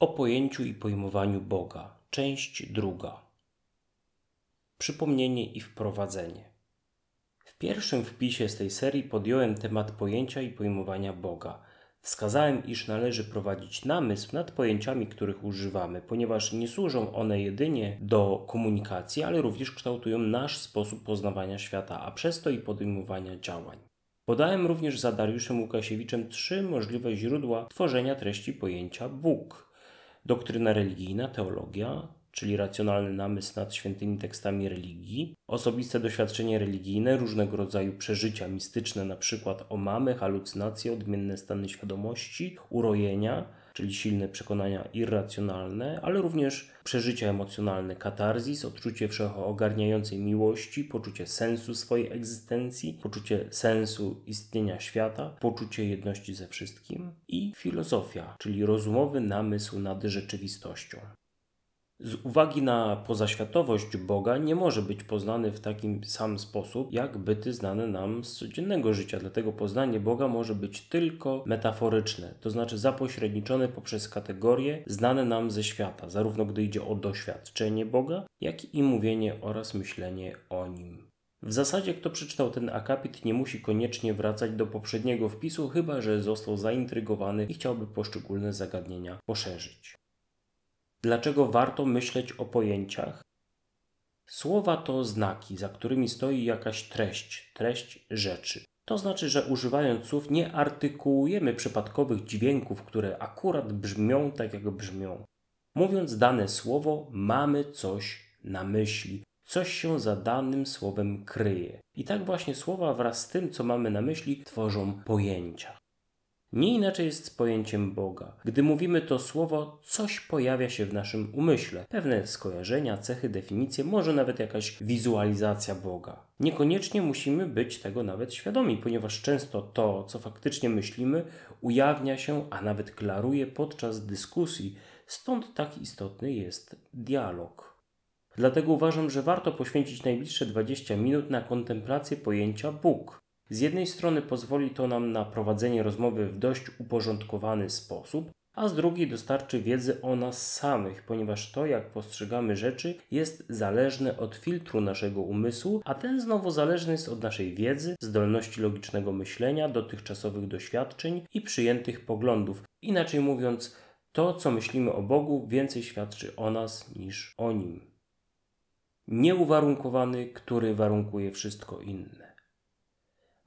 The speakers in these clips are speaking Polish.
O pojęciu i pojmowaniu Boga. Część druga. Przypomnienie i wprowadzenie. W pierwszym wpisie z tej serii podjąłem temat pojęcia i pojmowania Boga. Wskazałem, iż należy prowadzić namysł nad pojęciami, których używamy, ponieważ nie służą one jedynie do komunikacji, ale również kształtują nasz sposób poznawania świata, a przez to i podejmowania działań. Podałem również za Dariuszem Łukasiewiczem trzy możliwe źródła tworzenia treści pojęcia Bóg doktryna religijna, teologia, czyli racjonalny namysł nad świętymi tekstami religii, osobiste doświadczenie religijne, różnego rodzaju przeżycia mistyczne, np. omamy, halucynacje, odmienne stany świadomości, urojenia, czyli silne przekonania irracjonalne, ale również przeżycia emocjonalne, katarzis, odczucie wszechogarniającej miłości, poczucie sensu swojej egzystencji, poczucie sensu istnienia świata, poczucie jedności ze wszystkim i filozofia, czyli rozumowy namysł nad rzeczywistością. Z uwagi na pozaświatowość Boga nie może być poznany w taki sam sposób, jak byty znane nam z codziennego życia. Dlatego poznanie Boga może być tylko metaforyczne, to znaczy zapośredniczone poprzez kategorie znane nam ze świata, zarówno gdy idzie o doświadczenie Boga, jak i mówienie oraz myślenie o Nim. W zasadzie kto przeczytał ten akapit nie musi koniecznie wracać do poprzedniego wpisu, chyba że został zaintrygowany i chciałby poszczególne zagadnienia poszerzyć. Dlaczego warto myśleć o pojęciach? Słowa to znaki, za którymi stoi jakaś treść, treść rzeczy. To znaczy, że używając słów nie artykułujemy przypadkowych dźwięków, które akurat brzmią tak, jak brzmią. Mówiąc dane słowo, mamy coś na myśli, coś się za danym słowem kryje. I tak właśnie słowa wraz z tym, co mamy na myśli, tworzą pojęcia. Nie inaczej jest z pojęciem Boga. Gdy mówimy to słowo, coś pojawia się w naszym umyśle. Pewne skojarzenia, cechy, definicje, może nawet jakaś wizualizacja Boga. Niekoniecznie musimy być tego nawet świadomi, ponieważ często to, co faktycznie myślimy, ujawnia się, a nawet klaruje podczas dyskusji, stąd tak istotny jest dialog. Dlatego uważam, że warto poświęcić najbliższe 20 minut na kontemplację pojęcia Bóg. Z jednej strony pozwoli to nam na prowadzenie rozmowy w dość uporządkowany sposób, a z drugiej dostarczy wiedzy o nas samych, ponieważ to, jak postrzegamy rzeczy, jest zależne od filtru naszego umysłu, a ten znowu zależny jest od naszej wiedzy, zdolności logicznego myślenia, dotychczasowych doświadczeń i przyjętych poglądów. Inaczej mówiąc, to, co myślimy o Bogu, więcej świadczy o nas niż o nim. Nieuwarunkowany, który warunkuje wszystko inne.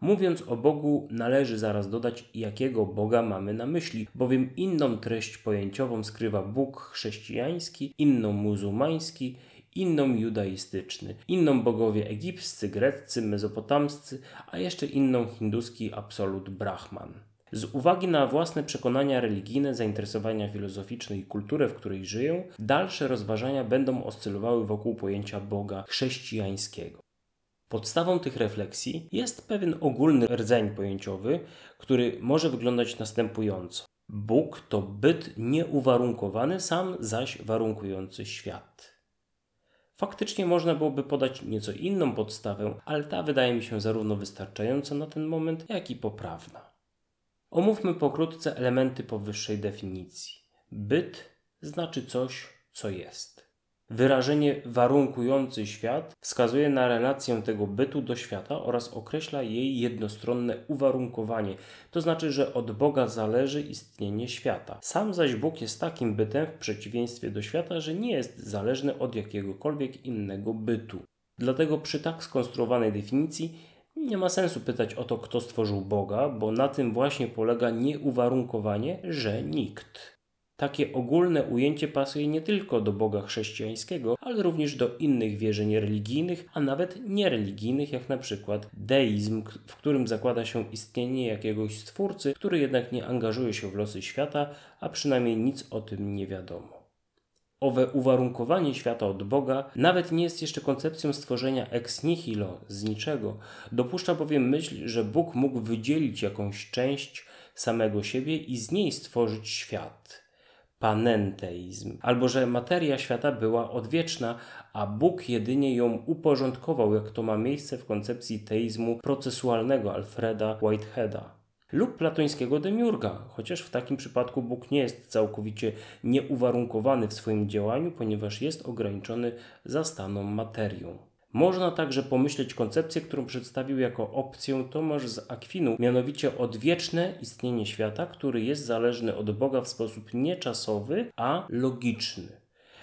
Mówiąc o Bogu, należy zaraz dodać, jakiego Boga mamy na myśli, bowiem inną treść pojęciową skrywa Bóg chrześcijański, inną muzułmański, inną judaistyczny, inną bogowie egipscy, greccy, mezopotamscy, a jeszcze inną hinduski absolut Brahman. Z uwagi na własne przekonania religijne, zainteresowania filozoficzne i kulturę, w której żyją, dalsze rozważania będą oscylowały wokół pojęcia Boga chrześcijańskiego. Podstawą tych refleksji jest pewien ogólny rdzeń pojęciowy, który może wyglądać następująco. Bóg to byt nieuwarunkowany, sam zaś warunkujący świat. Faktycznie można byłoby podać nieco inną podstawę, ale ta wydaje mi się zarówno wystarczająca na ten moment, jak i poprawna. Omówmy pokrótce elementy powyższej definicji. Byt znaczy coś, co jest. Wyrażenie warunkujący świat wskazuje na relację tego bytu do świata oraz określa jej jednostronne uwarunkowanie, to znaczy, że od Boga zależy istnienie świata. Sam zaś Bóg jest takim bytem w przeciwieństwie do świata, że nie jest zależny od jakiegokolwiek innego bytu. Dlatego przy tak skonstruowanej definicji nie ma sensu pytać o to, kto stworzył Boga, bo na tym właśnie polega nieuwarunkowanie, że nikt. Takie ogólne ujęcie pasuje nie tylko do Boga chrześcijańskiego, ale również do innych wierzeń religijnych, a nawet niereligijnych, jak na przykład deizm, w którym zakłada się istnienie jakiegoś stwórcy, który jednak nie angażuje się w losy świata, a przynajmniej nic o tym nie wiadomo. Owe uwarunkowanie świata od Boga nawet nie jest jeszcze koncepcją stworzenia ex nihilo, z niczego. Dopuszcza bowiem myśl, że Bóg mógł wydzielić jakąś część samego siebie i z niej stworzyć świat panenteizm, albo że materia świata była odwieczna, a Bóg jedynie ją uporządkował, jak to ma miejsce w koncepcji teizmu procesualnego Alfreda Whiteheada. lub platońskiego demiurga, chociaż w takim przypadku Bóg nie jest całkowicie nieuwarunkowany w swoim działaniu, ponieważ jest ograniczony zastaną materią. Można także pomyśleć koncepcję, którą przedstawił jako opcję Tomasz z Akwinu, mianowicie odwieczne istnienie świata, który jest zależny od Boga w sposób nieczasowy, a logiczny.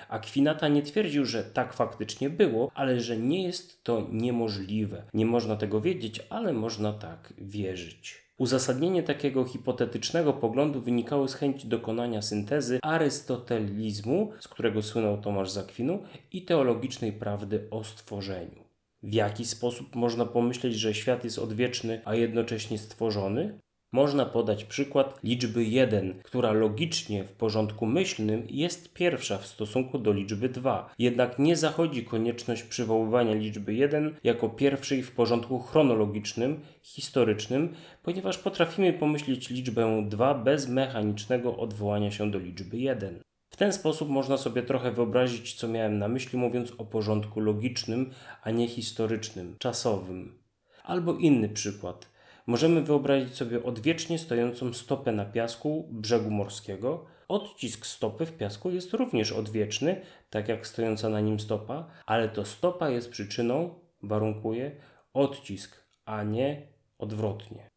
Akwinata nie twierdził, że tak faktycznie było, ale że nie jest to niemożliwe. Nie można tego wiedzieć, ale można tak wierzyć. Uzasadnienie takiego hipotetycznego poglądu wynikało z chęci dokonania syntezy arystotelizmu, z którego słynął Tomasz Zakwinu, i teologicznej prawdy o stworzeniu. W jaki sposób można pomyśleć, że świat jest odwieczny, a jednocześnie stworzony? Można podać przykład liczby 1, która logicznie w porządku myślnym jest pierwsza w stosunku do liczby 2. Jednak nie zachodzi konieczność przywoływania liczby 1 jako pierwszej w porządku chronologicznym, historycznym, ponieważ potrafimy pomyśleć liczbę 2 bez mechanicznego odwołania się do liczby 1. W ten sposób można sobie trochę wyobrazić, co miałem na myśli, mówiąc o porządku logicznym, a nie historycznym, czasowym. Albo inny przykład. Możemy wyobrazić sobie odwiecznie stojącą stopę na piasku brzegu morskiego. Odcisk stopy w piasku jest również odwieczny, tak jak stojąca na nim stopa, ale to stopa jest przyczyną, warunkuje, odcisk, a nie odwrotnie.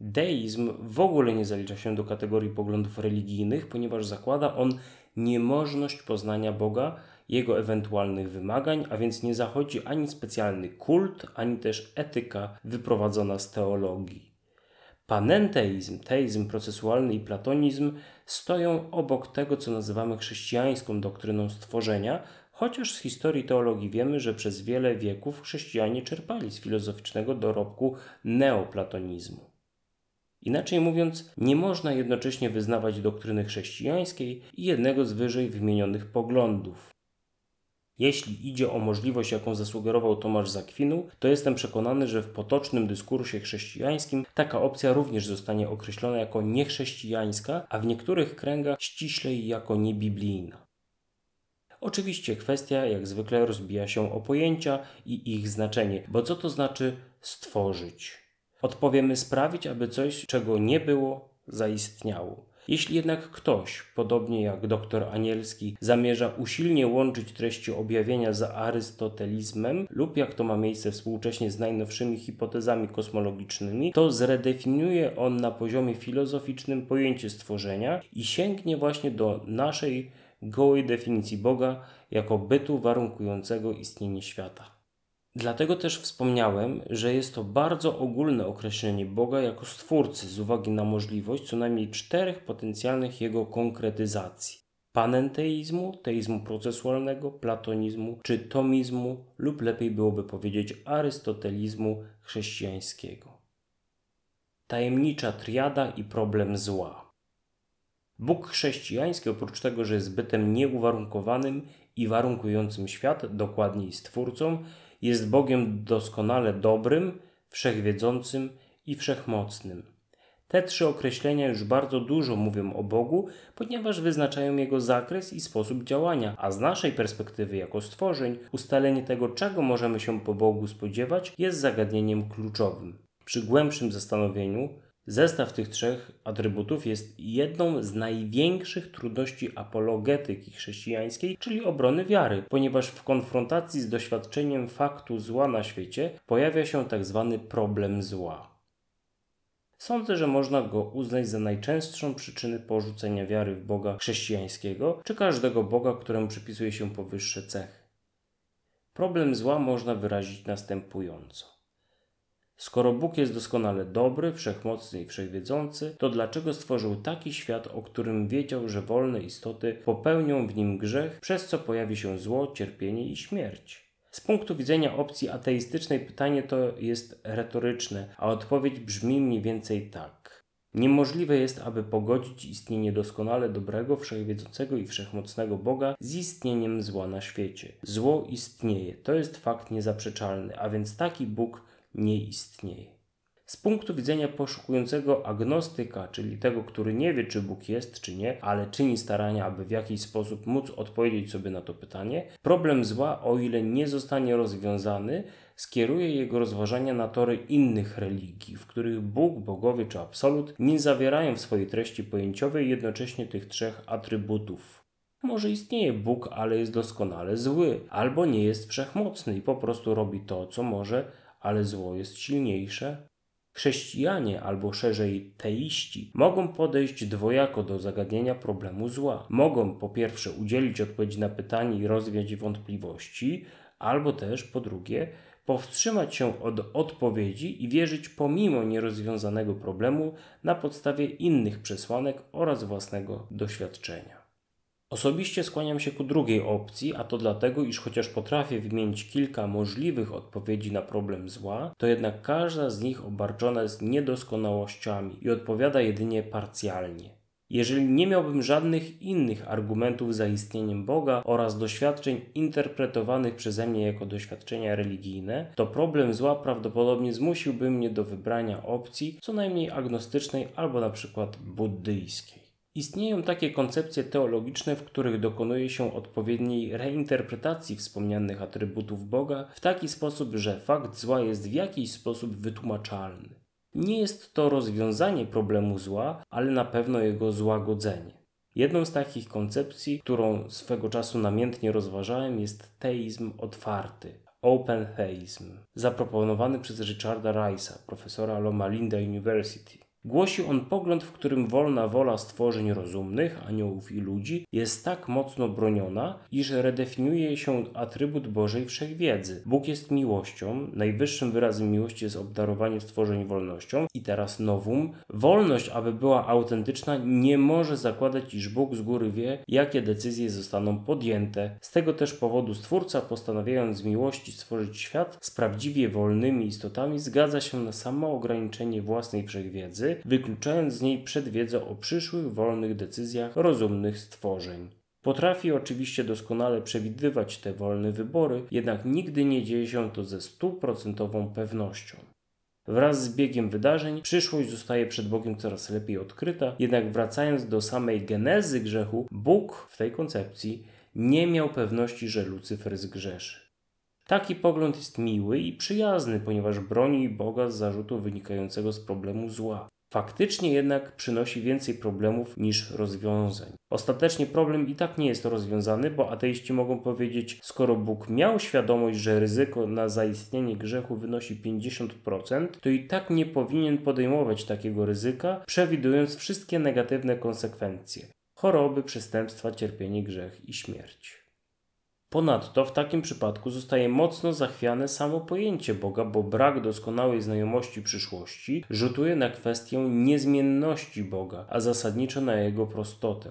Deizm w ogóle nie zalicza się do kategorii poglądów religijnych, ponieważ zakłada on niemożność poznania Boga, jego ewentualnych wymagań, a więc nie zachodzi ani specjalny kult, ani też etyka wyprowadzona z teologii. Panenteizm, teizm procesualny i platonizm stoją obok tego, co nazywamy chrześcijańską doktryną stworzenia, chociaż z historii teologii wiemy, że przez wiele wieków chrześcijanie czerpali z filozoficznego dorobku neoplatonizmu. Inaczej mówiąc, nie można jednocześnie wyznawać doktryny chrześcijańskiej i jednego z wyżej wymienionych poglądów. Jeśli idzie o możliwość, jaką zasugerował Tomasz Zakwinu, to jestem przekonany, że w potocznym dyskursie chrześcijańskim taka opcja również zostanie określona jako niechrześcijańska, a w niektórych kręgach ściślej jako niebiblijna. Oczywiście kwestia, jak zwykle, rozbija się o pojęcia i ich znaczenie, bo co to znaczy stworzyć? Odpowiemy sprawić, aby coś, czego nie było, zaistniało. Jeśli jednak ktoś, podobnie jak dr Anielski, zamierza usilnie łączyć treści objawienia z arystotelizmem lub jak to ma miejsce współcześnie z najnowszymi hipotezami kosmologicznymi, to zredefiniuje on na poziomie filozoficznym pojęcie stworzenia i sięgnie właśnie do naszej gołej definicji Boga jako bytu warunkującego istnienie świata. Dlatego też wspomniałem, że jest to bardzo ogólne określenie Boga jako Stwórcy z uwagi na możliwość co najmniej czterech potencjalnych jego konkretyzacji: panenteizmu, teizmu procesualnego, platonizmu czy tomizmu, lub lepiej byłoby powiedzieć arystotelizmu chrześcijańskiego. Tajemnicza triada i problem zła. Bóg chrześcijański, oprócz tego, że jest bytem nieuwarunkowanym i warunkującym świat, dokładniej stwórcą, jest Bogiem doskonale dobrym, wszechwiedzącym i wszechmocnym. Te trzy określenia już bardzo dużo mówią o Bogu, ponieważ wyznaczają jego zakres i sposób działania, a z naszej perspektywy jako stworzeń, ustalenie tego, czego możemy się po Bogu spodziewać, jest zagadnieniem kluczowym. Przy głębszym zastanowieniu Zestaw tych trzech atrybutów jest jedną z największych trudności apologetyki chrześcijańskiej, czyli obrony wiary, ponieważ w konfrontacji z doświadczeniem faktu zła na świecie pojawia się tak zwany problem zła. Sądzę, że można go uznać za najczęstszą przyczynę porzucenia wiary w Boga chrześcijańskiego, czy każdego Boga, któremu przypisuje się powyższe cechy. Problem zła można wyrazić następująco. Skoro Bóg jest doskonale dobry, wszechmocny i wszechwiedzący, to dlaczego stworzył taki świat, o którym wiedział, że wolne istoty popełnią w nim grzech, przez co pojawi się zło, cierpienie i śmierć? Z punktu widzenia opcji ateistycznej pytanie to jest retoryczne, a odpowiedź brzmi mniej więcej tak. Niemożliwe jest, aby pogodzić istnienie doskonale dobrego, wszechwiedzącego i wszechmocnego Boga z istnieniem zła na świecie. Zło istnieje, to jest fakt niezaprzeczalny, a więc taki Bóg nie istnieje. Z punktu widzenia poszukującego agnostyka, czyli tego, który nie wie, czy Bóg jest, czy nie, ale czyni starania, aby w jakiś sposób móc odpowiedzieć sobie na to pytanie, problem zła, o ile nie zostanie rozwiązany, skieruje jego rozważania na tory innych religii, w których Bóg, bogowie czy absolut nie zawierają w swojej treści pojęciowej jednocześnie tych trzech atrybutów. Może istnieje Bóg, ale jest doskonale zły, albo nie jest wszechmocny i po prostu robi to, co może, ale zło jest silniejsze. Chrześcijanie, albo szerzej teiści, mogą podejść dwojako do zagadnienia problemu zła. Mogą po pierwsze udzielić odpowiedzi na pytanie i rozwiać wątpliwości, albo też po drugie powstrzymać się od odpowiedzi i wierzyć pomimo nierozwiązanego problemu na podstawie innych przesłanek oraz własnego doświadczenia. Osobiście skłaniam się ku drugiej opcji, a to dlatego, iż chociaż potrafię wymienić kilka możliwych odpowiedzi na problem zła, to jednak każda z nich obarczona jest niedoskonałościami i odpowiada jedynie parcjalnie. Jeżeli nie miałbym żadnych innych argumentów za istnieniem Boga oraz doświadczeń interpretowanych przeze mnie jako doświadczenia religijne, to problem zła prawdopodobnie zmusiłby mnie do wybrania opcji co najmniej agnostycznej albo na przykład buddyjskiej. Istnieją takie koncepcje teologiczne, w których dokonuje się odpowiedniej reinterpretacji wspomnianych atrybutów Boga w taki sposób, że fakt zła jest w jakiś sposób wytłumaczalny. Nie jest to rozwiązanie problemu zła, ale na pewno jego złagodzenie. Jedną z takich koncepcji, którą swego czasu namiętnie rozważałem, jest teizm otwarty, open theism, zaproponowany przez Richarda Rice'a, profesora Loma Linda University. Głosi on pogląd, w którym wolna wola stworzeń rozumnych, aniołów i ludzi, jest tak mocno broniona, iż redefiniuje się atrybut Bożej wszechwiedzy. Bóg jest miłością, najwyższym wyrazem miłości jest obdarowanie stworzeń wolnością i teraz nowum. Wolność, aby była autentyczna, nie może zakładać, iż Bóg z góry wie, jakie decyzje zostaną podjęte. Z tego też powodu Stwórca, postanawiając z miłości stworzyć świat z prawdziwie wolnymi istotami, zgadza się na samo ograniczenie własnej wszechwiedzy, wykluczając z niej przedwiedzę o przyszłych wolnych decyzjach rozumnych stworzeń. Potrafi oczywiście doskonale przewidywać te wolne wybory, jednak nigdy nie dzieje się to ze stuprocentową pewnością. Wraz z biegiem wydarzeń przyszłość zostaje przed Bogiem coraz lepiej odkryta, jednak wracając do samej genezy grzechu, Bóg w tej koncepcji nie miał pewności, że Lucyfer zgrzeszy. Taki pogląd jest miły i przyjazny, ponieważ broni Boga z zarzutu wynikającego z problemu zła. Faktycznie jednak przynosi więcej problemów niż rozwiązań. Ostatecznie problem i tak nie jest rozwiązany, bo ateiści mogą powiedzieć, skoro Bóg miał świadomość, że ryzyko na zaistnienie grzechu wynosi 50%, to i tak nie powinien podejmować takiego ryzyka, przewidując wszystkie negatywne konsekwencje choroby, przestępstwa, cierpienie, grzech i śmierć. Ponadto w takim przypadku zostaje mocno zachwiane samo pojęcie Boga, bo brak doskonałej znajomości przyszłości rzutuje na kwestię niezmienności Boga, a zasadniczo na jego prostotę.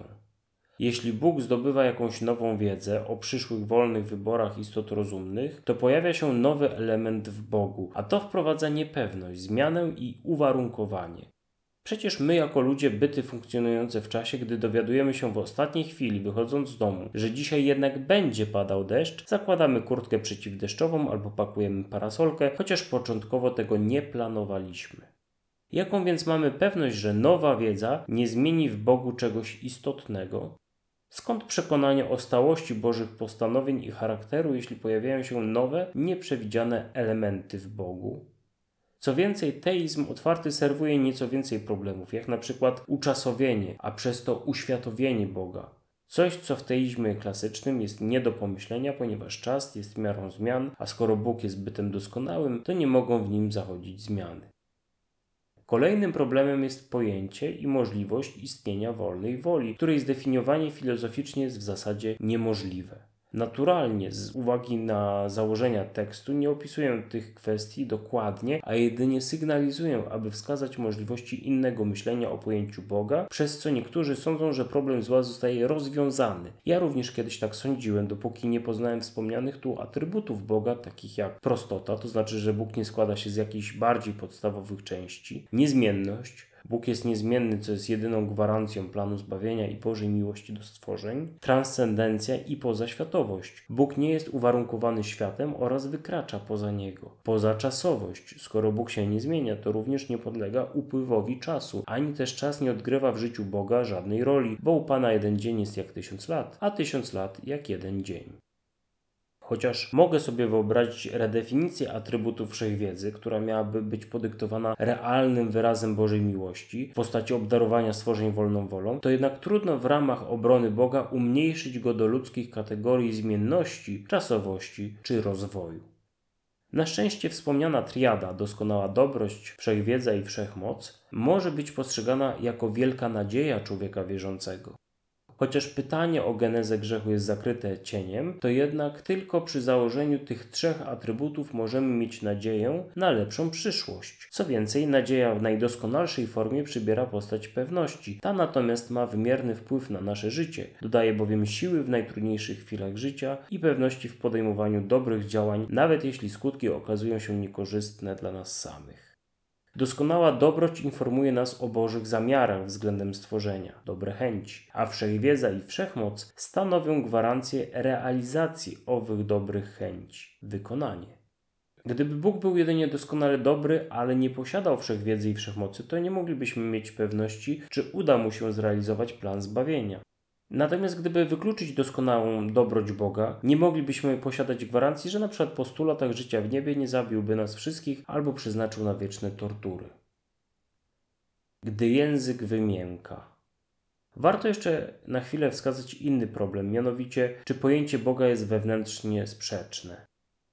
Jeśli Bóg zdobywa jakąś nową wiedzę o przyszłych wolnych wyborach istot rozumnych, to pojawia się nowy element w Bogu, a to wprowadza niepewność, zmianę i uwarunkowanie. Przecież my, jako ludzie, byty funkcjonujące w czasie, gdy dowiadujemy się w ostatniej chwili, wychodząc z domu, że dzisiaj jednak będzie padał deszcz, zakładamy kurtkę przeciwdeszczową albo pakujemy parasolkę, chociaż początkowo tego nie planowaliśmy. Jaką więc mamy pewność, że nowa wiedza nie zmieni w Bogu czegoś istotnego? Skąd przekonanie o stałości Bożych postanowień i charakteru, jeśli pojawiają się nowe, nieprzewidziane elementy w Bogu? Co więcej, teizm otwarty serwuje nieco więcej problemów, jak na przykład uczasowienie, a przez to uświatowienie Boga. Coś, co w teizmie klasycznym jest nie do pomyślenia, ponieważ czas jest miarą zmian, a skoro Bóg jest bytem doskonałym, to nie mogą w nim zachodzić zmiany. Kolejnym problemem jest pojęcie i możliwość istnienia wolnej woli, której zdefiniowanie filozoficznie jest w zasadzie niemożliwe. Naturalnie, z uwagi na założenia tekstu, nie opisuję tych kwestii dokładnie, a jedynie sygnalizuję, aby wskazać możliwości innego myślenia o pojęciu Boga, przez co niektórzy sądzą, że problem zła zostaje rozwiązany. Ja również kiedyś tak sądziłem, dopóki nie poznałem wspomnianych tu atrybutów Boga, takich jak prostota, to znaczy, że Bóg nie składa się z jakichś bardziej podstawowych części, niezmienność, Bóg jest niezmienny, co jest jedyną gwarancją planu zbawienia i Bożej miłości do stworzeń, transcendencja i pozaświatowość. Bóg nie jest uwarunkowany światem oraz wykracza poza niego. Pozaczasowość. Skoro Bóg się nie zmienia, to również nie podlega upływowi czasu, ani też czas nie odgrywa w życiu Boga żadnej roli, bo u Pana jeden dzień jest jak tysiąc lat, a tysiąc lat jak jeden dzień. Chociaż mogę sobie wyobrazić redefinicję atrybutów wszechwiedzy, która miałaby być podyktowana realnym wyrazem Bożej miłości w postaci obdarowania stworzeń wolną wolą, to jednak trudno w ramach obrony Boga umniejszyć go do ludzkich kategorii zmienności, czasowości czy rozwoju. Na szczęście wspomniana triada, doskonała dobroć, wszechwiedza i wszechmoc, może być postrzegana jako wielka nadzieja człowieka wierzącego. Chociaż pytanie o genezę grzechu jest zakryte cieniem, to jednak tylko przy założeniu tych trzech atrybutów możemy mieć nadzieję na lepszą przyszłość. Co więcej, nadzieja w najdoskonalszej formie przybiera postać pewności. Ta natomiast ma wymierny wpływ na nasze życie. Dodaje bowiem siły w najtrudniejszych chwilach życia i pewności w podejmowaniu dobrych działań, nawet jeśli skutki okazują się niekorzystne dla nas samych. Doskonała dobroć informuje nas o Bożych zamiarach względem stworzenia, dobre chęci, a wszechwiedza i wszechmoc stanowią gwarancję realizacji owych dobrych chęci, wykonanie. Gdyby Bóg był jedynie doskonale dobry, ale nie posiadał wszechwiedzy i wszechmocy, to nie moglibyśmy mieć pewności, czy uda mu się zrealizować plan zbawienia. Natomiast gdyby wykluczyć doskonałą dobroć Boga, nie moglibyśmy posiadać gwarancji, że na przykład po stu latach życia w niebie nie zabiłby nas wszystkich albo przeznaczył na wieczne tortury. Gdy język wymięka. Warto jeszcze na chwilę wskazać inny problem, mianowicie czy pojęcie Boga jest wewnętrznie sprzeczne.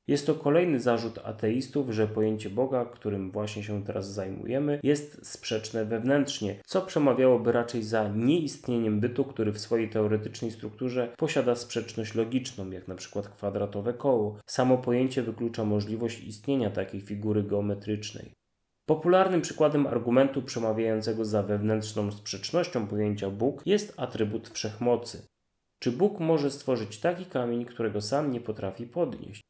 Jest to kolejny zarzut ateistów, że pojęcie Boga, którym właśnie się teraz zajmujemy, jest sprzeczne wewnętrznie, co przemawiałoby raczej za nieistnieniem bytu, który w swojej teoretycznej strukturze posiada sprzeczność logiczną, jak na przykład kwadratowe koło. Samo pojęcie wyklucza możliwość istnienia takiej figury geometrycznej. Popularnym przykładem argumentu przemawiającego za wewnętrzną sprzecznością pojęcia Bóg jest atrybut wszechmocy. Czy Bóg może stworzyć taki kamień, którego sam nie potrafi podnieść?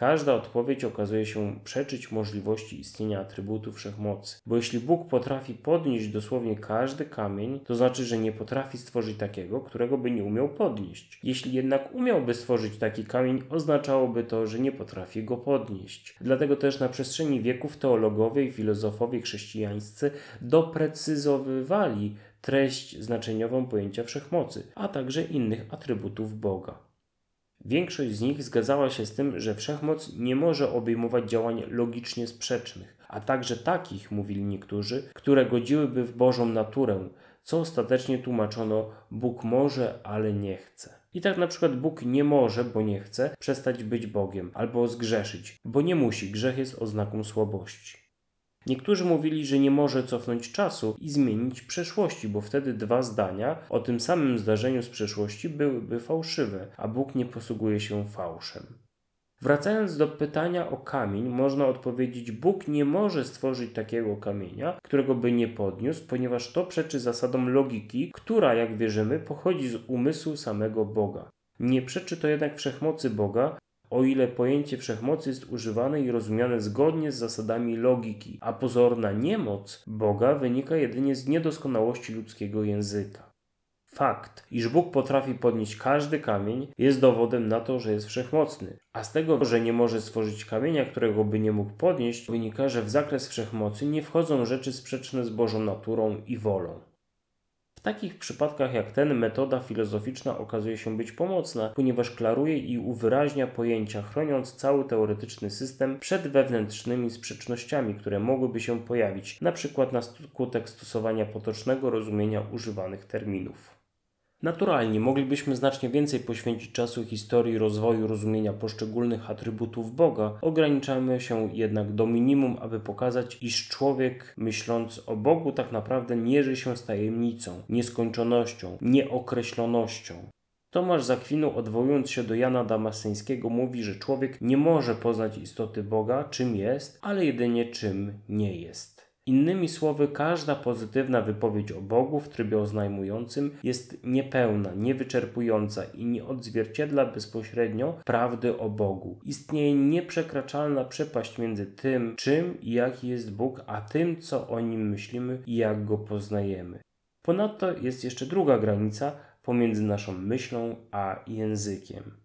Każda odpowiedź okazuje się przeczyć możliwości istnienia atrybutu wszechmocy. Bo jeśli Bóg potrafi podnieść dosłownie każdy kamień, to znaczy, że nie potrafi stworzyć takiego, którego by nie umiał podnieść. Jeśli jednak umiałby stworzyć taki kamień, oznaczałoby to, że nie potrafi go podnieść. Dlatego też na przestrzeni wieków teologowie i filozofowie chrześcijańscy doprecyzowywali treść znaczeniową pojęcia wszechmocy, a także innych atrybutów Boga. Większość z nich zgadzała się z tym, że wszechmoc nie może obejmować działań logicznie sprzecznych, a także takich, mówili niektórzy, które godziłyby w Bożą naturę, co ostatecznie tłumaczono Bóg może, ale nie chce. I tak na przykład Bóg nie może, bo nie chce, przestać być Bogiem albo zgrzeszyć, bo nie musi, grzech jest oznaką słabości. Niektórzy mówili, że nie może cofnąć czasu i zmienić przeszłości, bo wtedy dwa zdania o tym samym zdarzeniu z przeszłości byłyby fałszywe, a Bóg nie posługuje się fałszem. Wracając do pytania o kamień, można odpowiedzieć: Bóg nie może stworzyć takiego kamienia, którego by nie podniósł, ponieważ to przeczy zasadom logiki, która, jak wierzymy, pochodzi z umysłu samego Boga. Nie przeczy to jednak wszechmocy Boga, o ile pojęcie wszechmocy jest używane i rozumiane zgodnie z zasadami logiki, a pozorna niemoc Boga wynika jedynie z niedoskonałości ludzkiego języka. Fakt, iż Bóg potrafi podnieść każdy kamień, jest dowodem na to, że jest wszechmocny, a z tego, że nie może stworzyć kamienia, którego by nie mógł podnieść, wynika, że w zakres wszechmocy nie wchodzą rzeczy sprzeczne z Bożą naturą i wolą. W takich przypadkach jak ten metoda filozoficzna okazuje się być pomocna, ponieważ klaruje i uwyraźnia pojęcia, chroniąc cały teoretyczny system przed wewnętrznymi sprzecznościami, które mogłyby się pojawić, np. na skutek stosowania potocznego rozumienia używanych terminów. Naturalnie moglibyśmy znacznie więcej poświęcić czasu historii rozwoju rozumienia poszczególnych atrybutów Boga, ograniczamy się jednak do minimum, aby pokazać, iż człowiek, myśląc o Bogu, tak naprawdę mierzy się z tajemnicą, nieskończonością, nieokreślonością. Tomasz Zakwinu, odwołując się do Jana Damasyńskiego, mówi, że człowiek nie może poznać istoty Boga, czym jest, ale jedynie czym nie jest. Innymi słowy, każda pozytywna wypowiedź o Bogu w trybie oznajmującym jest niepełna, niewyczerpująca i nie odzwierciedla bezpośrednio prawdy o Bogu. Istnieje nieprzekraczalna przepaść między tym, czym i jaki jest Bóg, a tym, co o nim myślimy i jak go poznajemy. Ponadto jest jeszcze druga granica pomiędzy naszą myślą a językiem.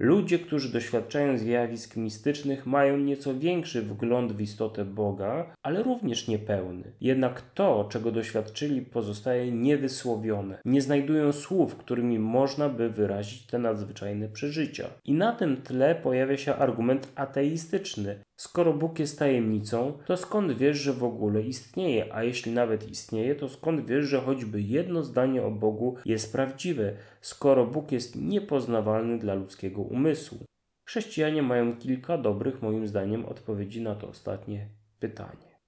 Ludzie, którzy doświadczają zjawisk mistycznych, mają nieco większy wgląd w istotę Boga, ale również niepełny. Jednak to, czego doświadczyli, pozostaje niewysłowione. Nie znajdują słów, którymi można by wyrazić te nadzwyczajne przeżycia. I na tym tle pojawia się argument ateistyczny. Skoro Bóg jest tajemnicą, to skąd wiesz, że w ogóle istnieje? A jeśli nawet istnieje, to skąd wiesz, że choćby jedno zdanie o Bogu jest prawdziwe, skoro Bóg jest niepoznawalny dla ludzkiego umysłu? Chrześcijanie mają kilka dobrych, moim zdaniem, odpowiedzi na to ostatnie pytanie.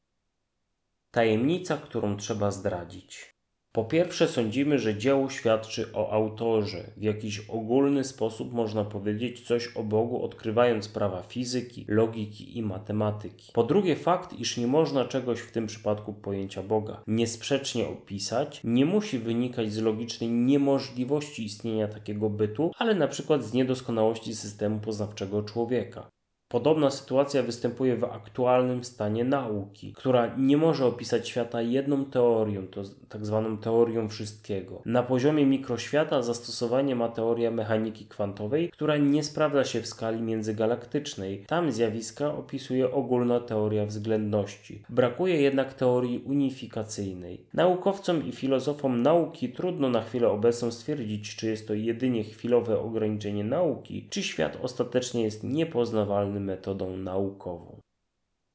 Tajemnica, którą trzeba zdradzić. Po pierwsze, sądzimy, że dzieło świadczy o autorze. W jakiś ogólny sposób można powiedzieć coś o Bogu, odkrywając prawa fizyki, logiki i matematyki. Po drugie, fakt, iż nie można czegoś w tym przypadku pojęcia Boga niesprzecznie opisać, nie musi wynikać z logicznej niemożliwości istnienia takiego bytu, ale na przykład z niedoskonałości systemu poznawczego człowieka. Podobna sytuacja występuje w aktualnym stanie nauki, która nie może opisać świata jedną teorią, to tak zwaną teorią wszystkiego. Na poziomie mikroświata zastosowanie ma teoria mechaniki kwantowej, która nie sprawdza się w skali międzygalaktycznej. Tam zjawiska opisuje ogólna teoria względności. Brakuje jednak teorii unifikacyjnej. Naukowcom i filozofom nauki trudno na chwilę obecną stwierdzić, czy jest to jedynie chwilowe ograniczenie nauki, czy świat ostatecznie jest niepoznawalny metodą naukową.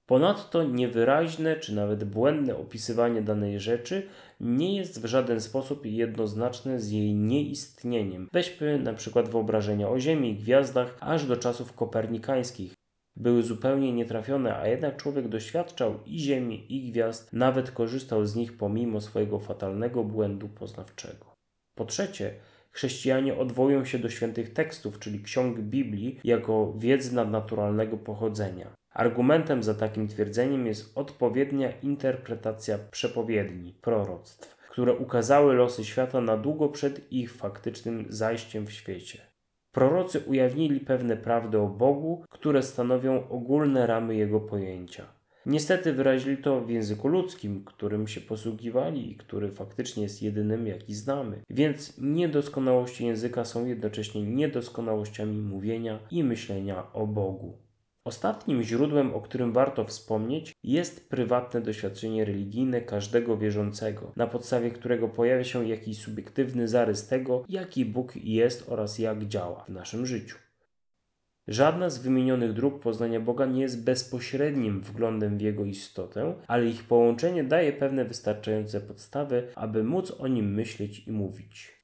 Ponadto niewyraźne czy nawet błędne opisywanie danej rzeczy nie jest w żaden sposób jednoznaczne z jej nieistnieniem. Weźmy przykład wyobrażenia o Ziemi i gwiazdach aż do czasów kopernikańskich. Były zupełnie nietrafione, a jednak człowiek doświadczał i Ziemi, i gwiazd, nawet korzystał z nich pomimo swojego fatalnego błędu poznawczego. Po trzecie, chrześcijanie odwołują się do świętych tekstów, czyli ksiąg Biblii, jako wiedzy nadnaturalnego pochodzenia. Argumentem za takim twierdzeniem jest odpowiednia interpretacja przepowiedni, proroctw, które ukazały losy świata na długo przed ich faktycznym zajściem w świecie. Prorocy ujawnili pewne prawdy o Bogu, które stanowią ogólne ramy Jego pojęcia. Niestety wyrazili to w języku ludzkim, którym się posługiwali i który faktycznie jest jedynym, jaki znamy. Więc niedoskonałości języka są jednocześnie niedoskonałościami mówienia i myślenia o Bogu. Ostatnim źródłem, o którym warto wspomnieć, jest prywatne doświadczenie religijne każdego wierzącego, na podstawie którego pojawia się jakiś subiektywny zarys tego, jaki Bóg jest oraz jak działa w naszym życiu. Żadna z wymienionych dróg poznania Boga nie jest bezpośrednim wglądem w Jego istotę, ale ich połączenie daje pewne wystarczające podstawy, aby móc o nim myśleć i mówić.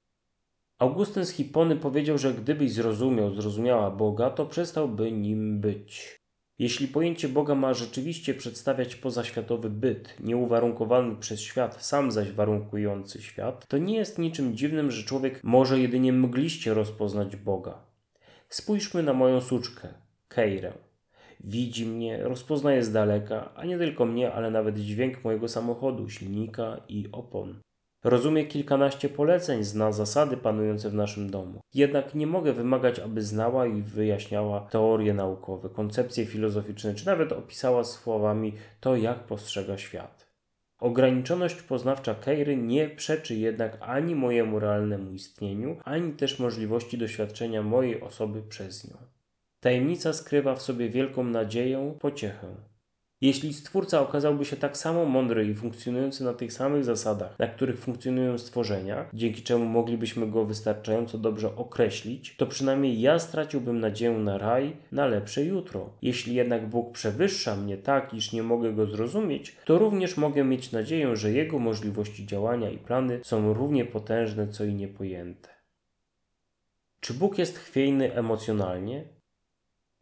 Augustyn z Hipony powiedział, że gdybyś zrozumiał, zrozumiała Boga, to przestałby nim być. Jeśli pojęcie Boga ma rzeczywiście przedstawiać pozaświatowy byt, nieuwarunkowany przez świat, sam zaś warunkujący świat, to nie jest niczym dziwnym, że człowiek może jedynie mgliście rozpoznać Boga. Spójrzmy na moją suczkę, Keirę. Widzi mnie, rozpoznaje z daleka, a nie tylko mnie, ale nawet dźwięk mojego samochodu, silnika i opon. Rozumie kilkanaście poleceń, zna zasady panujące w naszym domu. Jednak nie mogę wymagać, aby znała i wyjaśniała teorie naukowe, koncepcje filozoficzne, czy nawet opisała słowami to, jak postrzega świat. Ograniczoność poznawcza Keiry nie przeczy jednak ani mojemu realnemu istnieniu, ani też możliwości doświadczenia mojej osoby przez nią. Tajemnica skrywa w sobie wielką nadzieję, pociechę. Jeśli Stwórca okazałby się tak samo mądry i funkcjonujący na tych samych zasadach, na których funkcjonują stworzenia, dzięki czemu moglibyśmy go wystarczająco dobrze określić, to przynajmniej ja straciłbym nadzieję na raj, na lepsze jutro. Jeśli jednak Bóg przewyższa mnie tak, iż nie mogę go zrozumieć, to również mogę mieć nadzieję, że jego możliwości działania i plany są równie potężne, co i niepojęte. Czy Bóg jest chwiejny emocjonalnie?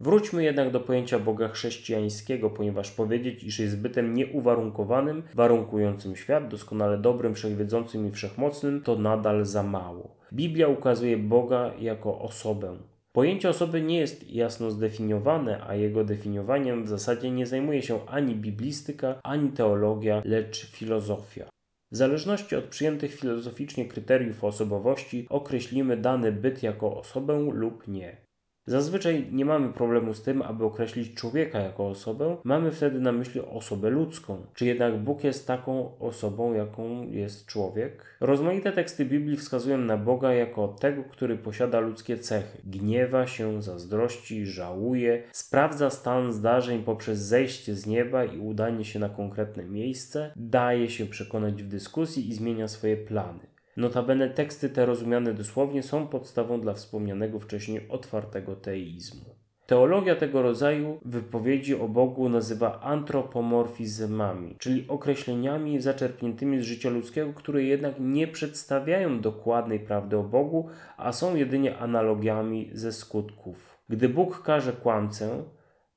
Wróćmy jednak do pojęcia Boga chrześcijańskiego, ponieważ powiedzieć, iż jest bytem nieuwarunkowanym, warunkującym świat, doskonale dobrym, wszechwiedzącym i wszechmocnym, to nadal za mało. Biblia ukazuje Boga jako osobę. Pojęcie osoby nie jest jasno zdefiniowane, a jego definiowaniem w zasadzie nie zajmuje się ani biblistyka, ani teologia, lecz filozofia. W zależności od przyjętych filozoficznie kryteriów osobowości określimy dany byt jako osobę lub nie. Zazwyczaj nie mamy problemu z tym, aby określić człowieka jako osobę, mamy wtedy na myśli osobę ludzką. Czy jednak Bóg jest taką osobą, jaką jest człowiek? Rozmaite teksty Biblii wskazują na Boga jako tego, który posiada ludzkie cechy. Gniewa się, zazdrości, żałuje, sprawdza stan zdarzeń poprzez zejście z nieba i udanie się na konkretne miejsce, daje się przekonać w dyskusji i zmienia swoje plany. Notabene teksty te rozumiane dosłownie są podstawą dla wspomnianego wcześniej otwartego teizmu. Teologia tego rodzaju wypowiedzi o Bogu nazywa antropomorfizmami, czyli określeniami zaczerpniętymi z życia ludzkiego, które jednak nie przedstawiają dokładnej prawdy o Bogu, a są jedynie analogiami ze skutków. Gdy Bóg każe kłamcę,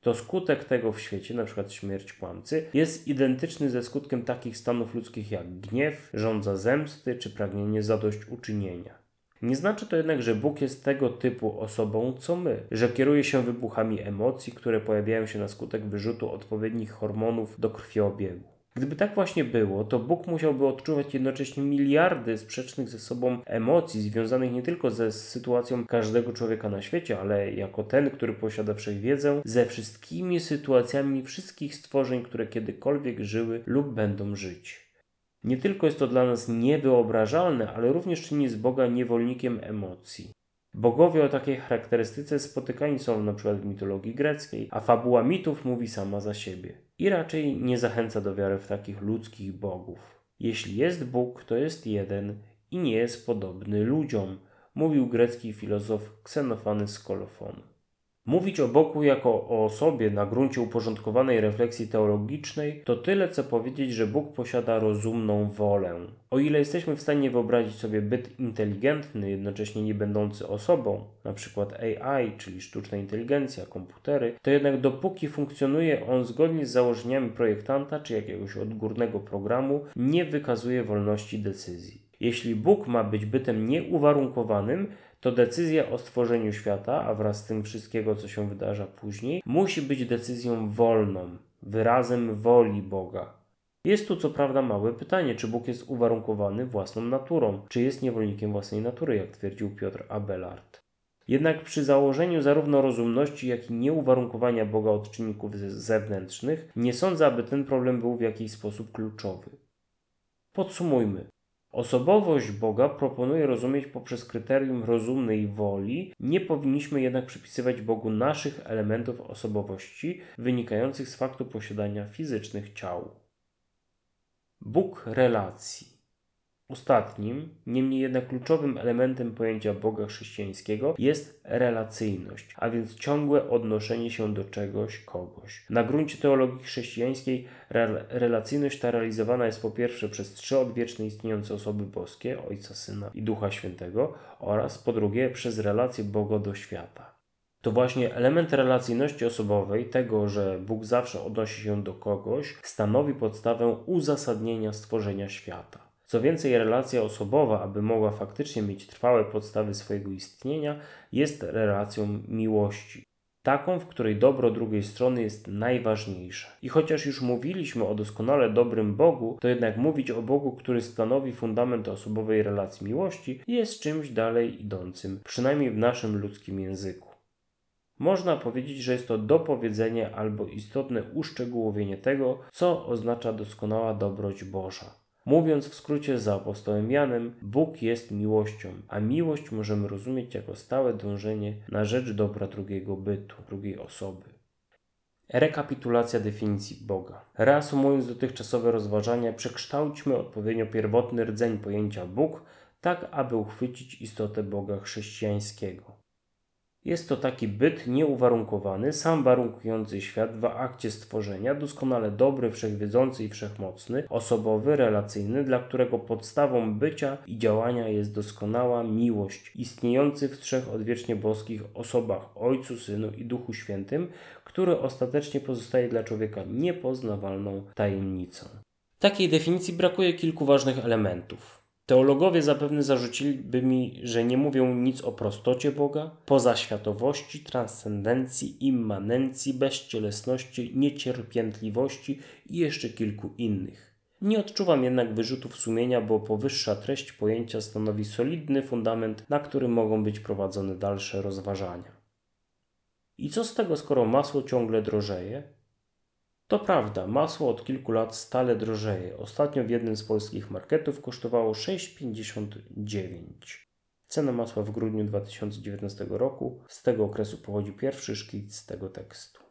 to skutek tego w świecie, np. śmierć kłamcy, jest identyczny ze skutkiem takich stanów ludzkich jak gniew, żądza zemsty czy pragnienie zadośćuczynienia. Nie znaczy to jednak, że Bóg jest tego typu osobą co my, że kieruje się wybuchami emocji, które pojawiają się na skutek wyrzutu odpowiednich hormonów do krwiobiegu. Gdyby tak właśnie było, to Bóg musiałby odczuwać jednocześnie miliardy sprzecznych ze sobą emocji, związanych nie tylko ze sytuacją każdego człowieka na świecie, ale jako ten, który posiada wszechwiedzę, ze wszystkimi sytuacjami wszystkich stworzeń, które kiedykolwiek żyły lub będą żyć. Nie tylko jest to dla nas niewyobrażalne, ale również czyni z Boga niewolnikiem emocji. Bogowie o takiej charakterystyce spotykani są np. w mitologii greckiej, a fabuła mitów mówi sama za siebie. I raczej nie zachęca do wiary w takich ludzkich bogów. Jeśli jest Bóg, to jest jeden i nie jest podobny ludziom, mówił grecki filozof Ksenofany z. Mówić o Bogu jako o osobie na gruncie uporządkowanej refleksji teologicznej to tyle, co powiedzieć, że Bóg posiada rozumną wolę. O ile jesteśmy w stanie wyobrazić sobie byt inteligentny, jednocześnie nie będący osobą, np. AI, czyli sztuczna inteligencja, komputery, to jednak dopóki funkcjonuje on zgodnie z założeniami projektanta czy jakiegoś odgórnego programu, nie wykazuje wolności decyzji. Jeśli Bóg ma być bytem nieuwarunkowanym, to decyzja o stworzeniu świata, a wraz z tym wszystkiego, co się wydarza później, musi być decyzją wolną, wyrazem woli Boga. Jest tu co prawda małe pytanie, czy Bóg jest uwarunkowany własną naturą, czy jest niewolnikiem własnej natury, jak twierdził Piotr Abelard. Jednak przy założeniu zarówno rozumności, jak i nieuwarunkowania Boga od czynników zewnętrznych, nie sądzę, aby ten problem był w jakiś sposób kluczowy. Podsumujmy. Osobowość Boga proponuje rozumieć poprzez kryterium rozumnej woli, nie powinniśmy jednak przypisywać Bogu naszych elementów osobowości wynikających z faktu posiadania fizycznych ciał. Bóg relacji. Ostatnim, niemniej jednak kluczowym elementem pojęcia Boga chrześcijańskiego jest relacyjność, a więc ciągłe odnoszenie się do czegoś, kogoś. Na gruncie teologii chrześcijańskiej relacyjność ta realizowana jest po pierwsze przez trzy odwieczne istniejące osoby boskie, Ojca, Syna i Ducha Świętego oraz po drugie przez relację Boga do świata. To właśnie element relacyjności osobowej, tego, że Bóg zawsze odnosi się do kogoś, stanowi podstawę uzasadnienia stworzenia świata. Co więcej, relacja osobowa, aby mogła faktycznie mieć trwałe podstawy swojego istnienia, jest relacją miłości. Taką, w której dobro drugiej strony jest najważniejsze. I chociaż już mówiliśmy o doskonale dobrym Bogu, to jednak mówić o Bogu, który stanowi fundament osobowej relacji miłości, jest czymś dalej idącym, przynajmniej w naszym ludzkim języku. Można powiedzieć, że jest to dopowiedzenie albo istotne uszczegółowienie tego, co oznacza doskonała dobroć Boża. Mówiąc w skrócie za apostołem Janem, Bóg jest miłością, a miłość możemy rozumieć jako stałe dążenie na rzecz dobra drugiego bytu, drugiej osoby. Rekapitulacja definicji Boga. Reasumując dotychczasowe rozważania, przekształćmy odpowiednio pierwotny rdzeń pojęcia Bóg, tak aby uchwycić istotę Boga chrześcijańskiego. Jest to taki byt nieuwarunkowany, sam warunkujący świat w akcie stworzenia, doskonale dobry, wszechwiedzący i wszechmocny, osobowy, relacyjny, dla którego podstawą bycia i działania jest doskonała miłość, istniejący w trzech odwiecznie boskich osobach Ojcu, Synu i Duchu Świętym, który ostatecznie pozostaje dla człowieka niepoznawalną tajemnicą. Takiej definicji brakuje kilku ważnych elementów. Teologowie zapewne zarzuciliby mi, że nie mówią nic o prostocie Boga, pozaświatowości, transcendencji, immanencji, bezcielesności, niecierpiętliwości i jeszcze kilku innych. Nie odczuwam jednak wyrzutów sumienia, bo powyższa treść pojęcia stanowi solidny fundament, na którym mogą być prowadzone dalsze rozważania. I co z tego, skoro masło ciągle drożeje? To prawda, masło od kilku lat stale drożeje. Ostatnio w jednym z polskich marketów kosztowało 6,59. Cena masła w grudniu 2019 roku. Z tego okresu pochodzi pierwszy szkic tego tekstu.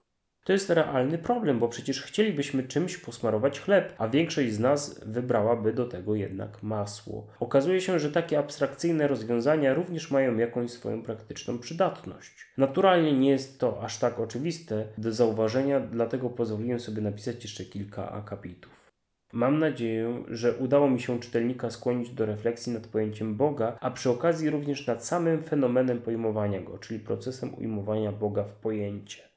To jest realny problem, bo przecież chcielibyśmy czymś posmarować chleb, a większość z nas wybrałaby do tego jednak masło. Okazuje się, że takie abstrakcyjne rozwiązania również mają jakąś swoją praktyczną przydatność. Naturalnie nie jest to aż tak oczywiste do zauważenia, dlatego pozwoliłem sobie napisać jeszcze kilka akapitów. Mam nadzieję, że udało mi się czytelnika skłonić do refleksji nad pojęciem Boga, a przy okazji również nad samym fenomenem pojmowania go, czyli procesem ujmowania Boga w pojęcie.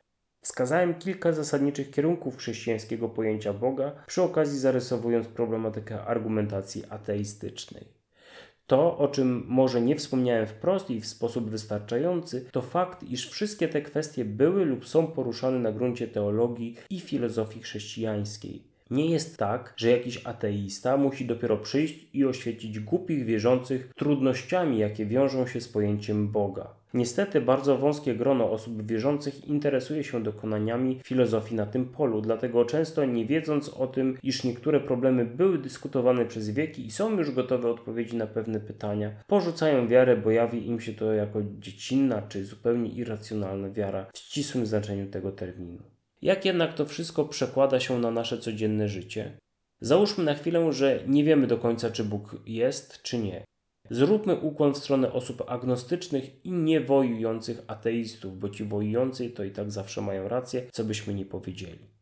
Wskazałem kilka zasadniczych kierunków chrześcijańskiego pojęcia Boga, przy okazji zarysowując problematykę argumentacji ateistycznej. To, o czym może nie wspomniałem wprost i w sposób wystarczający, to fakt, iż wszystkie te kwestie były lub są poruszane na gruncie teologii i filozofii chrześcijańskiej. Nie jest tak, że jakiś ateista musi dopiero przyjść i oświecić głupich wierzących trudnościami, jakie wiążą się z pojęciem Boga. Niestety bardzo wąskie grono osób wierzących interesuje się dokonaniami filozofii na tym polu, dlatego często nie wiedząc o tym, iż niektóre problemy były dyskutowane przez wieki i są już gotowe odpowiedzi na pewne pytania, porzucają wiarę, bo jawi im się to jako dziecinna czy zupełnie irracjonalna wiara w ścisłym znaczeniu tego terminu. Jak jednak to wszystko przekłada się na nasze codzienne życie? Załóżmy na chwilę, że nie wiemy do końca, czy Bóg jest, czy nie. Zróbmy ukłon w stronę osób agnostycznych i niewojujących ateistów, bo ci wojujący to i tak zawsze mają rację, co byśmy nie powiedzieli.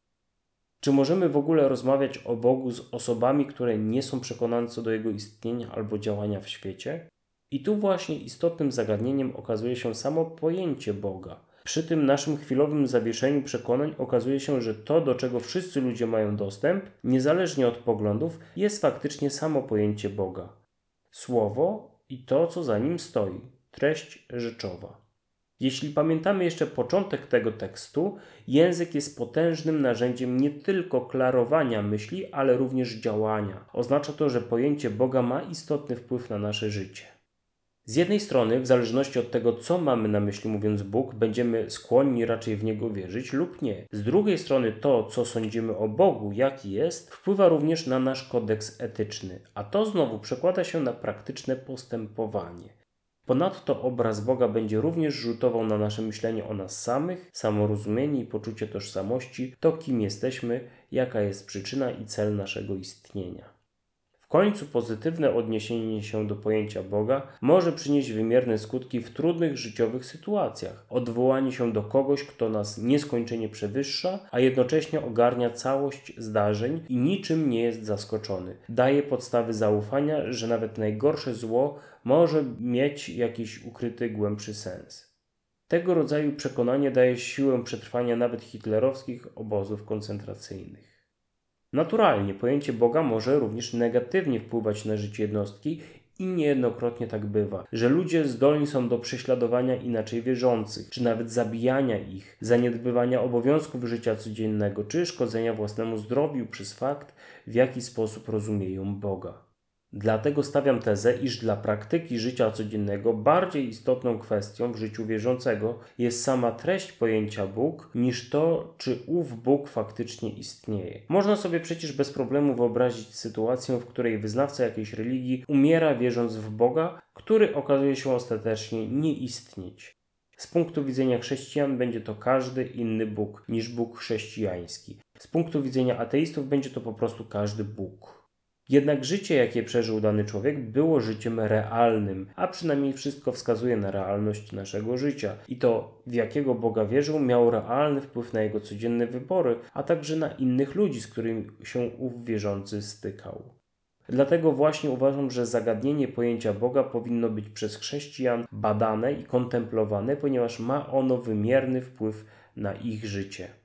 Czy możemy w ogóle rozmawiać o Bogu z osobami, które nie są przekonane co do Jego istnienia albo działania w świecie? I tu właśnie istotnym zagadnieniem okazuje się samo pojęcie Boga. Przy tym naszym chwilowym zawieszeniu przekonań okazuje się, że to, do czego wszyscy ludzie mają dostęp, niezależnie od poglądów, jest faktycznie samo pojęcie Boga słowo i to, co za nim stoi, treść rzeczowa. Jeśli pamiętamy jeszcze początek tego tekstu, język jest potężnym narzędziem nie tylko klarowania myśli, ale również działania. Oznacza to, że pojęcie Boga ma istotny wpływ na nasze życie. Z jednej strony, w zależności od tego, co mamy na myśli mówiąc Bóg, będziemy skłonni raczej w Niego wierzyć lub nie. Z drugiej strony, to, co sądzimy o Bogu, jaki jest, wpływa również na nasz kodeks etyczny, a to znowu przekłada się na praktyczne postępowanie. Ponadto obraz Boga będzie również rzutował na nasze myślenie o nas samych, samorozumienie i poczucie tożsamości, to kim jesteśmy, jaka jest przyczyna i cel naszego istnienia końcu pozytywne odniesienie się do pojęcia Boga może przynieść wymierne skutki w trudnych życiowych sytuacjach. Odwołanie się do kogoś, kto nas nieskończenie przewyższa, a jednocześnie ogarnia całość zdarzeń i niczym nie jest zaskoczony. Daje podstawy zaufania, że nawet najgorsze zło może mieć jakiś ukryty głębszy sens. Tego rodzaju przekonanie daje siłę przetrwania nawet hitlerowskich obozów koncentracyjnych. Naturalnie pojęcie Boga może również negatywnie wpływać na życie jednostki i niejednokrotnie tak bywa, że ludzie zdolni są do prześladowania inaczej wierzących, czy nawet zabijania ich, zaniedbywania obowiązków życia codziennego, czy szkodzenia własnemu zdrowiu przez fakt, w jaki sposób rozumieją Boga. Dlatego stawiam tezę, iż dla praktyki życia codziennego bardziej istotną kwestią w życiu wierzącego jest sama treść pojęcia Bóg, niż to, czy ów Bóg faktycznie istnieje. Można sobie przecież bez problemu wyobrazić sytuację, w której wyznawca jakiejś religii umiera wierząc w Boga, który okazuje się ostatecznie nie istnieć. Z punktu widzenia chrześcijan będzie to każdy inny Bóg niż Bóg chrześcijański. Z punktu widzenia ateistów będzie to po prostu każdy Bóg. Jednak życie, jakie przeżył dany człowiek, było życiem realnym, a przynajmniej wszystko wskazuje na realność naszego życia. I to, w jakiego Boga wierzył, miało realny wpływ na jego codzienne wybory, a także na innych ludzi, z którymi się ów wierzący stykał. Dlatego właśnie uważam, że zagadnienie pojęcia Boga powinno być przez chrześcijan badane i kontemplowane, ponieważ ma ono wymierny wpływ na ich życie.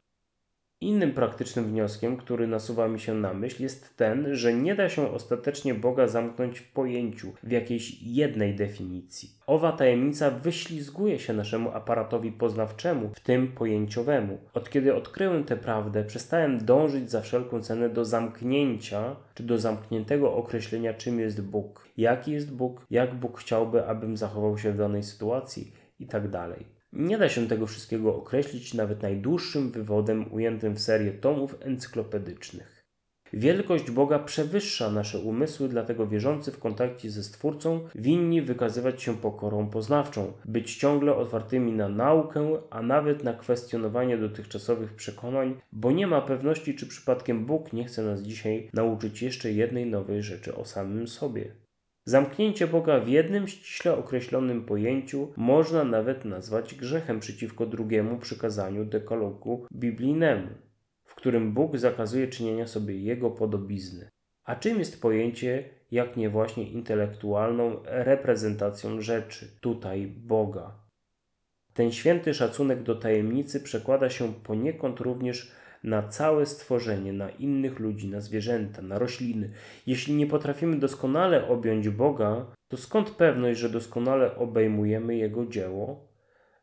Innym praktycznym wnioskiem, który nasuwa mi się na myśl, jest ten, że nie da się ostatecznie Boga zamknąć w pojęciu, w jakiejś jednej definicji. Owa tajemnica wyślizguje się naszemu aparatowi poznawczemu, w tym pojęciowemu. Od kiedy odkryłem tę prawdę, przestałem dążyć za wszelką cenę do zamknięcia, czy do zamkniętego określenia, czym jest Bóg, jaki jest Bóg, jak Bóg chciałby, abym zachował się w danej sytuacji i tak. Nie da się tego wszystkiego określić nawet najdłuższym wywodem ujętym w serię tomów encyklopedycznych. Wielkość Boga przewyższa nasze umysły, dlatego wierzący w kontakcie ze Stwórcą winni wykazywać się pokorą poznawczą, być ciągle otwartymi na naukę, a nawet na kwestionowanie dotychczasowych przekonań, bo nie ma pewności, czy przypadkiem Bóg nie chce nas dzisiaj nauczyć jeszcze jednej nowej rzeczy o samym sobie. Zamknięcie Boga w jednym ściśle określonym pojęciu można nawet nazwać grzechem przeciwko drugiemu przykazaniu dekalogu biblijnemu w którym Bóg zakazuje czynienia sobie Jego podobizny. A czym jest pojęcie, jak nie właśnie intelektualną reprezentacją rzeczy, tutaj Boga? Ten święty szacunek do tajemnicy przekłada się poniekąd również na całe stworzenie, na innych ludzi, na zwierzęta, na rośliny. Jeśli nie potrafimy doskonale objąć Boga, to skąd pewność, że doskonale obejmujemy Jego dzieło?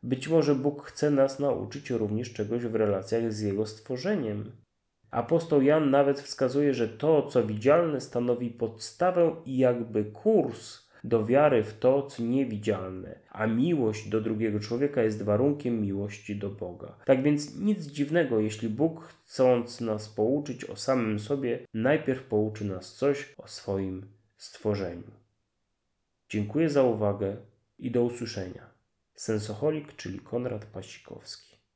Być może Bóg chce nas nauczyć również czegoś w relacjach z Jego stworzeniem. Apostoł Jan nawet wskazuje, że to, co widzialne, stanowi podstawę i jakby kurs do wiary w to, co niewidzialne, a miłość do drugiego człowieka jest warunkiem miłości do Boga. Tak więc nic dziwnego, jeśli Bóg, chcąc nas pouczyć o samym sobie, najpierw pouczy nas coś o swoim stworzeniu. Dziękuję za uwagę i do usłyszenia. Sensoholik, czyli Konrad Pasikowski.